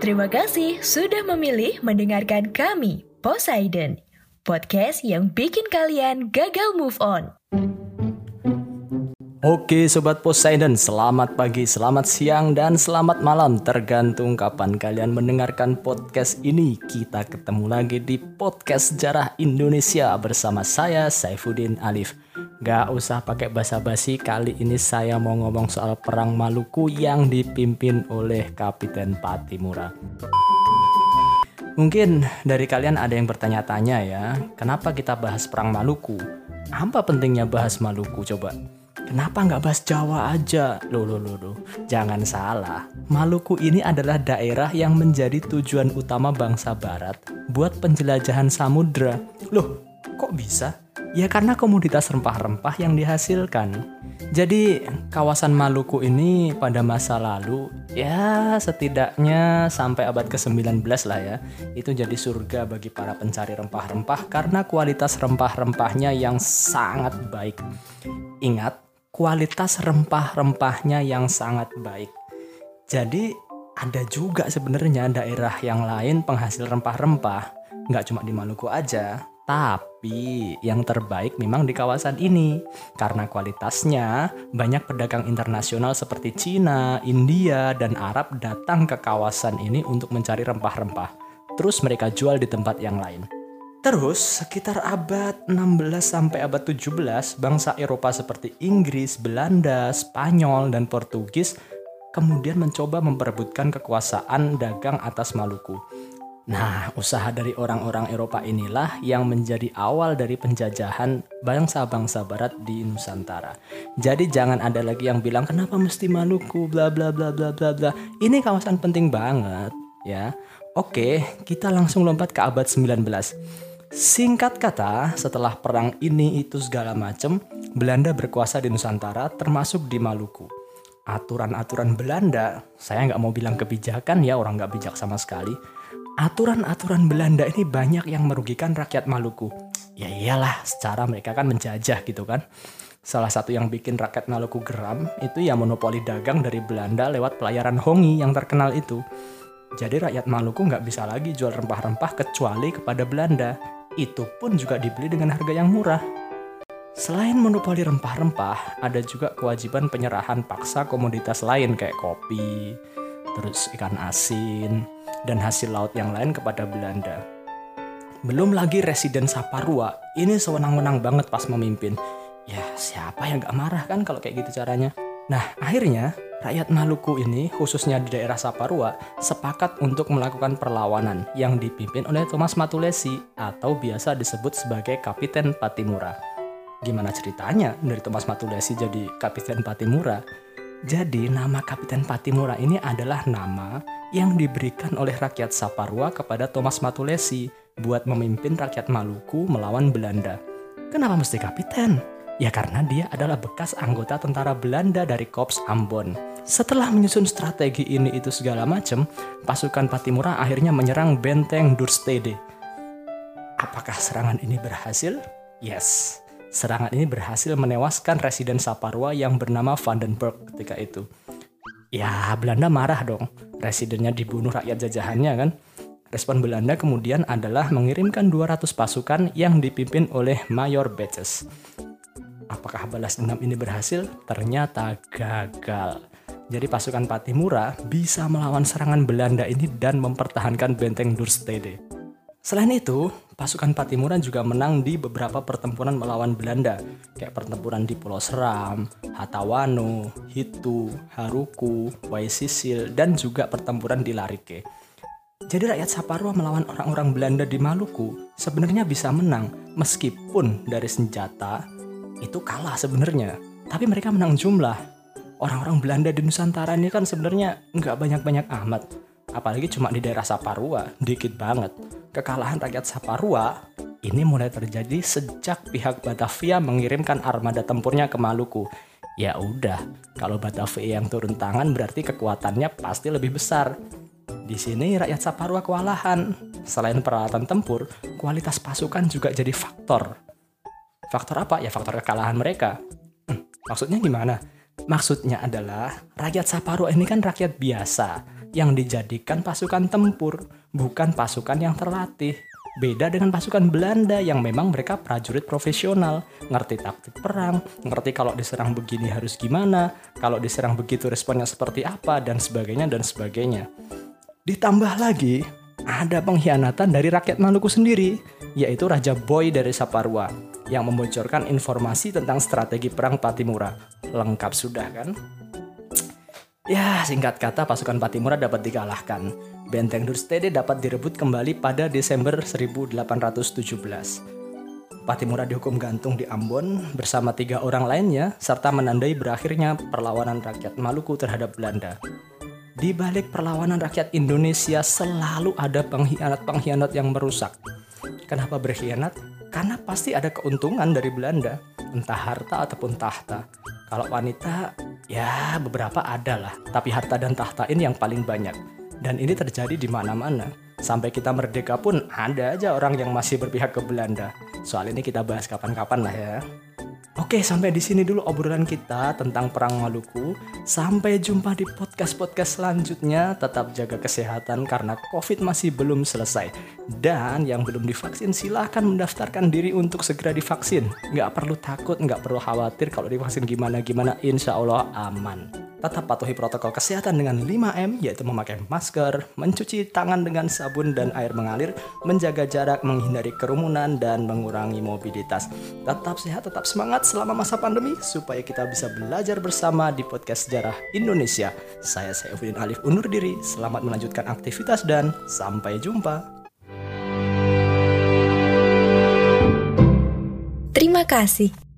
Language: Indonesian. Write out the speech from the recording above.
Terima kasih sudah memilih mendengarkan kami, Poseidon, podcast yang bikin kalian gagal move on. Oke Sobat Poseidon, selamat pagi, selamat siang, dan selamat malam Tergantung kapan kalian mendengarkan podcast ini Kita ketemu lagi di Podcast Sejarah Indonesia Bersama saya, Saifuddin Alif Gak usah pakai basa-basi, kali ini saya mau ngomong soal Perang Maluku Yang dipimpin oleh Kapiten Patimura Mungkin dari kalian ada yang bertanya-tanya ya Kenapa kita bahas Perang Maluku? Apa pentingnya bahas Maluku coba? Kenapa nggak bahas Jawa aja? Loh, loh, loh, loh. Jangan salah. Maluku ini adalah daerah yang menjadi tujuan utama bangsa barat buat penjelajahan samudra. Loh, kok bisa? Ya karena komoditas rempah-rempah yang dihasilkan. Jadi kawasan Maluku ini pada masa lalu ya setidaknya sampai abad ke-19 lah ya. Itu jadi surga bagi para pencari rempah-rempah karena kualitas rempah-rempahnya yang sangat baik. Ingat, kualitas rempah-rempahnya yang sangat baik. Jadi ada juga sebenarnya daerah yang lain penghasil rempah-rempah, nggak cuma di Maluku aja, tapi yang terbaik memang di kawasan ini karena kualitasnya banyak pedagang internasional seperti Cina, India, dan Arab datang ke kawasan ini untuk mencari rempah-rempah. Terus mereka jual di tempat yang lain. Terus, sekitar abad 16 sampai abad 17, bangsa Eropa seperti Inggris, Belanda, Spanyol, dan Portugis kemudian mencoba memperebutkan kekuasaan dagang atas Maluku. Nah, usaha dari orang-orang Eropa inilah yang menjadi awal dari penjajahan bangsa-bangsa barat di Nusantara. Jadi jangan ada lagi yang bilang kenapa mesti Maluku bla bla bla bla bla bla. Ini kawasan penting banget, ya. Oke, kita langsung lompat ke abad 19. Singkat kata, setelah perang ini itu segala macam, Belanda berkuasa di Nusantara termasuk di Maluku. Aturan-aturan Belanda, saya nggak mau bilang kebijakan ya orang nggak bijak sama sekali. Aturan-aturan Belanda ini banyak yang merugikan rakyat Maluku. Ya iyalah, secara mereka kan menjajah gitu kan. Salah satu yang bikin rakyat Maluku geram itu ya monopoli dagang dari Belanda lewat pelayaran Hongi yang terkenal itu. Jadi rakyat Maluku nggak bisa lagi jual rempah-rempah kecuali kepada Belanda itu pun juga dibeli dengan harga yang murah. Selain monopoli rempah-rempah, ada juga kewajiban penyerahan paksa komoditas lain kayak kopi, terus ikan asin, dan hasil laut yang lain kepada Belanda. Belum lagi residen Saparua, ini sewenang-wenang banget pas memimpin. Ya siapa yang gak marah kan kalau kayak gitu caranya. Nah akhirnya Rakyat Maluku ini, khususnya di daerah Saparua, sepakat untuk melakukan perlawanan yang dipimpin oleh Thomas Matulesi atau biasa disebut sebagai Kapiten Patimura. Gimana ceritanya dari Thomas Matulesi jadi Kapiten Patimura? Jadi nama Kapiten Patimura ini adalah nama yang diberikan oleh rakyat Saparua kepada Thomas Matulesi buat memimpin rakyat Maluku melawan Belanda. Kenapa mesti kapiten? Ya karena dia adalah bekas anggota tentara Belanda dari Korps Ambon. Setelah menyusun strategi ini itu segala macam, pasukan Patimura akhirnya menyerang benteng Durstede. Apakah serangan ini berhasil? Yes, serangan ini berhasil menewaskan residen Saparua yang bernama Vandenberg ketika itu. Ya, Belanda marah dong. Residennya dibunuh rakyat jajahannya kan. Respon Belanda kemudian adalah mengirimkan 200 pasukan yang dipimpin oleh Mayor Betjes. Apakah balas dendam ini berhasil? Ternyata gagal. Jadi pasukan Patimura bisa melawan serangan Belanda ini dan mempertahankan benteng Durstede. Selain itu, pasukan Patimura juga menang di beberapa pertempuran melawan Belanda, kayak pertempuran di Pulau Seram, Hatawano, Hitu, Haruku, Waisisil, dan juga pertempuran di Larike. Jadi rakyat Saparua melawan orang-orang Belanda di Maluku sebenarnya bisa menang meskipun dari senjata, itu kalah sebenarnya. Tapi mereka menang jumlah. Orang-orang Belanda di Nusantara ini kan sebenarnya nggak banyak-banyak amat. Apalagi cuma di daerah Saparua, dikit banget. Kekalahan rakyat Saparua ini mulai terjadi sejak pihak Batavia mengirimkan armada tempurnya ke Maluku. Ya udah, kalau Batavia yang turun tangan berarti kekuatannya pasti lebih besar. Di sini rakyat Saparua kewalahan. Selain peralatan tempur, kualitas pasukan juga jadi faktor Faktor apa? Ya faktor kekalahan mereka. Hmm, maksudnya gimana? Maksudnya adalah rakyat Saparua ini kan rakyat biasa. yang dijadikan pasukan tempur, bukan pasukan yang terlatih. Beda dengan pasukan Belanda yang memang mereka prajurit profesional, ngerti taktik perang, ngerti kalau diserang begini harus gimana, kalau diserang begitu responnya seperti apa, dan sebagainya dan sebagainya. Ditambah lagi, ada pengkhianatan dari rakyat Maluku sendiri, yaitu Raja Boy dari Saparua, yang membocorkan informasi tentang strategi perang Patimura. Lengkap sudah kan? Ya, singkat kata pasukan Patimura dapat dikalahkan. Benteng Durstede dapat direbut kembali pada Desember 1817. Patimura dihukum gantung di Ambon bersama tiga orang lainnya serta menandai berakhirnya perlawanan rakyat Maluku terhadap Belanda. Di balik perlawanan rakyat Indonesia selalu ada pengkhianat-pengkhianat yang merusak. Kenapa berkhianat? Karena pasti ada keuntungan dari Belanda, entah harta ataupun tahta. Kalau wanita, ya beberapa ada lah, tapi harta dan tahta ini yang paling banyak. Dan ini terjadi di mana-mana. Sampai kita merdeka pun ada aja orang yang masih berpihak ke Belanda. Soal ini kita bahas kapan-kapan lah ya. Oke, sampai di sini dulu obrolan kita tentang Perang Maluku. Sampai jumpa di podcast-podcast selanjutnya. Tetap jaga kesehatan karena COVID masih belum selesai. Dan yang belum divaksin silahkan mendaftarkan diri untuk segera divaksin. Nggak perlu takut, nggak perlu khawatir kalau divaksin gimana-gimana. Insya Allah aman. Tetap patuhi protokol kesehatan dengan 5M, yaitu memakai masker, mencuci tangan dengan sabun dan air mengalir, menjaga jarak, menghindari kerumunan, dan mengurangi mobilitas. Tetap sehat, tetap semangat selama masa pandemi, supaya kita bisa belajar bersama di podcast Sejarah Indonesia. Saya Saifuddin Alif undur diri, selamat melanjutkan aktivitas dan sampai jumpa. Terima kasih.